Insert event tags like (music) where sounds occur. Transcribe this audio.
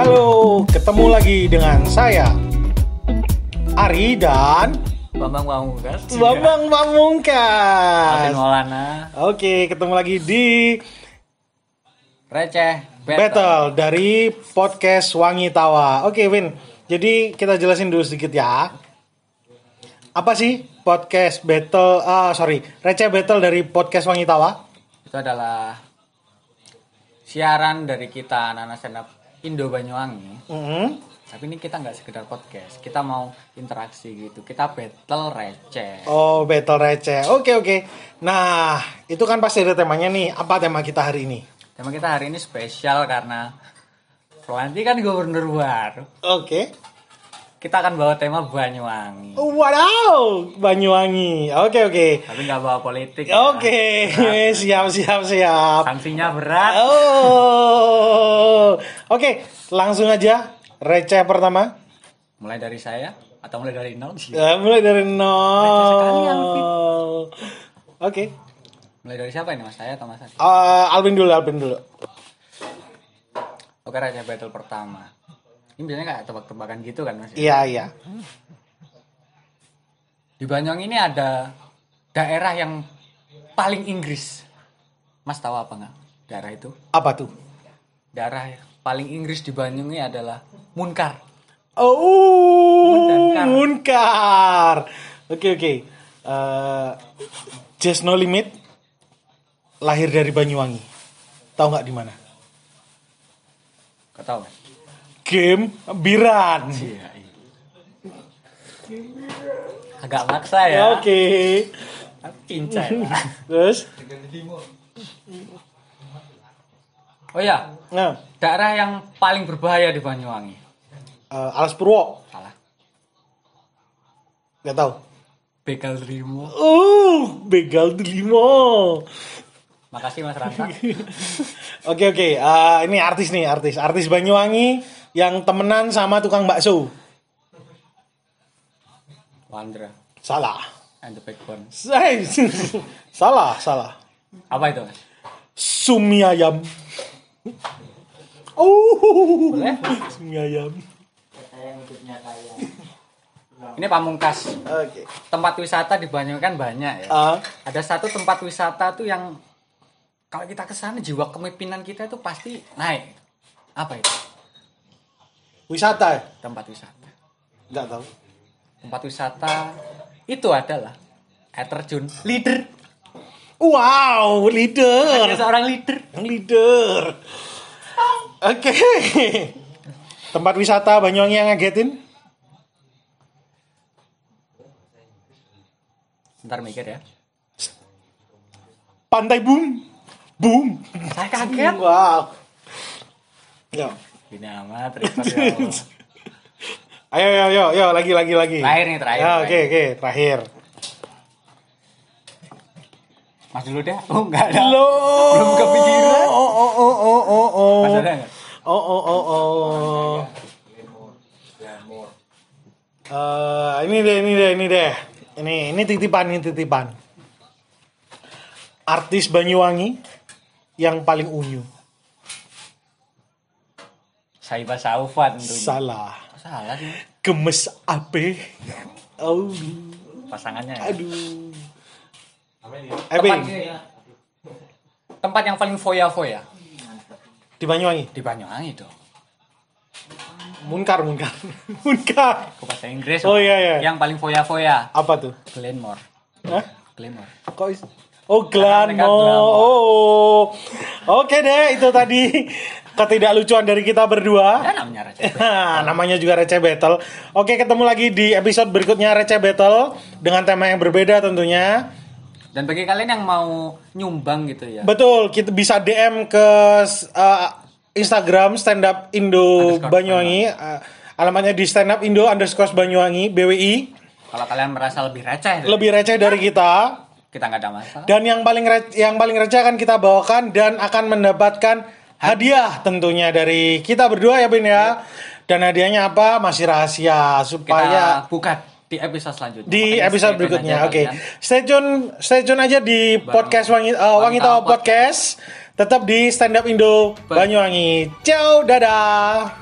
Halo, ketemu lagi dengan saya Ari dan Bambang Pamungkas. Bambang Alvin Pamungkas. Maulana. Oke, ketemu lagi di Receh. Battle dari podcast Wangi Tawa. Oke, Win. Jadi kita jelasin dulu sedikit ya. Apa sih podcast Battle? Ah, sorry, Receh Battle dari podcast Wangi Tawa? Itu adalah siaran dari kita anak-anak stand up Indo Banyuwangi. Mhm. Tapi ini kita nggak sekedar podcast, kita mau interaksi gitu. Kita battle receh. Oh, Battle Receh. Oke, oke. Nah, itu kan pasti ada temanya nih. Apa tema kita hari ini? Tema kita hari ini spesial karena Fluanti kan gubernur baru. Oke. Kita akan bawa tema Banyuwangi. Wadaw, Banyuwangi. Oke, oke. Tapi nggak bawa politik. ya. Oke, (laughs) siap, siap, siap. Sanksinya berat. Oh, oke, langsung aja. Receh pertama. Mulai dari saya atau mulai dari nol sih? Ya, mulai dari nol. Oke, Mulai dari siapa ini Mas? Saya atau Mas? Eh, Alvin dulu, Alvin dulu. Oke Raja Battle pertama. Ini biasanya kayak tebak-tebakan gitu kan Mas? Iya, iya. Di Banyuwangi ini ada daerah yang paling Inggris. Mas tahu apa nggak daerah itu? Apa tuh? Daerah paling Inggris di Banyuwangi adalah Munkar. Oh, Munkar. Munkar. Oke, oke. Eh, Just No Limit lahir dari Banyuwangi. Tahu nggak di mana? Kau tahu Mas? Game Biran. Iya. Agak maksa ya. Oke. Pincay. Terus? Oh ya, Nah, daerah yang paling berbahaya di Banyuwangi. eh, Alas Purwo. Salah. Gak tahu. Begal Rimo. Uh, begal delimo. Makasih Mas Ranta. (laughs) Oke oke, Eh, ini artis nih artis, artis Banyuwangi yang temenan sama tukang bakso. Wandra Salah. and the Backbone. (laughs) Salah, salah. Apa itu? Sumi ayam. Oh, Boleh? sumi ayam. Ini Pamungkas. Oke. Tempat wisata di Banyuwangi kan banyak ya. Ah, Ada satu tempat wisata tuh yang kalau kita ke sana jiwa kepemimpinan kita itu pasti naik. Apa itu? Wisata ya? Tempat wisata. Nggak tahu. Tempat wisata itu adalah air terjun leader. Wow, leader. Ada seorang leader. Yang leader. Oke. Tempat wisata Banyuwangi yang ngagetin? Bentar mikir ya. Pantai Boom. Boom. Saya kaget. Wow. Ya. Ini amat repot ya (laughs) Allah. Ayo, ayo, ayo, lagi, lagi, lagi. Terakhir nih, terakhir, Ya, Oke, oke, terakhir. Mas dulu deh. Oh enggak ada. Lo. Belum kepikiran. Oh, oh, oh, oh, oh, oh. Mas ada nggak? Oh, oh, oh, oh. Eh, ini deh, ini deh, ini deh. Ini, ini titipan, ini titipan. Artis Banyuwangi yang paling unyu. Saiba Saufan tuh. Salah. Salah sih. Gemes ape. Oh, Pasangannya ya. aduh. Tempat, Ebe, tempat yang paling foya-foya di Banyuwangi. di Banyuwangi dong. Munkar, munkar. (laughs) munkar. Ke bahasa Inggris. Oh, iya, iya. Yang paling foya-foya Apa tuh? Glenmore. Hah? Glenmore. Kok is- Oh, glamour. Oh. Oke deh, itu tadi ketidaklucuan dari kita berdua. Ya namanya Raja. (laughs) Nah, namanya juga Receh Battle. Oke, ketemu lagi di episode berikutnya Receh Battle dengan tema yang berbeda tentunya. Dan bagi kalian yang mau nyumbang gitu ya. Betul, kita bisa DM ke uh, Instagram stand up Indo Underscore Banyuwangi. Uh, alamatnya di stand up Indo underscore Banyuwangi BWI. Kalau kalian merasa lebih receh, Lebih receh dari kita. Kita nggak ada masalah. Dan yang paling re- yang paling receh akan kita bawakan dan akan mendapatkan hadiah tentunya dari kita berdua ya Bin ya. Dan hadiahnya apa? Masih rahasia Kita supaya buka di episode selanjutnya. di Makanya episode berikutnya. Oke. kalian. Stay tune stay tune aja di podcast Wangi uh, Wangi Tawa Podcast. Tetap di Stand Up Indo Banyuwangi. Ciao, dadah.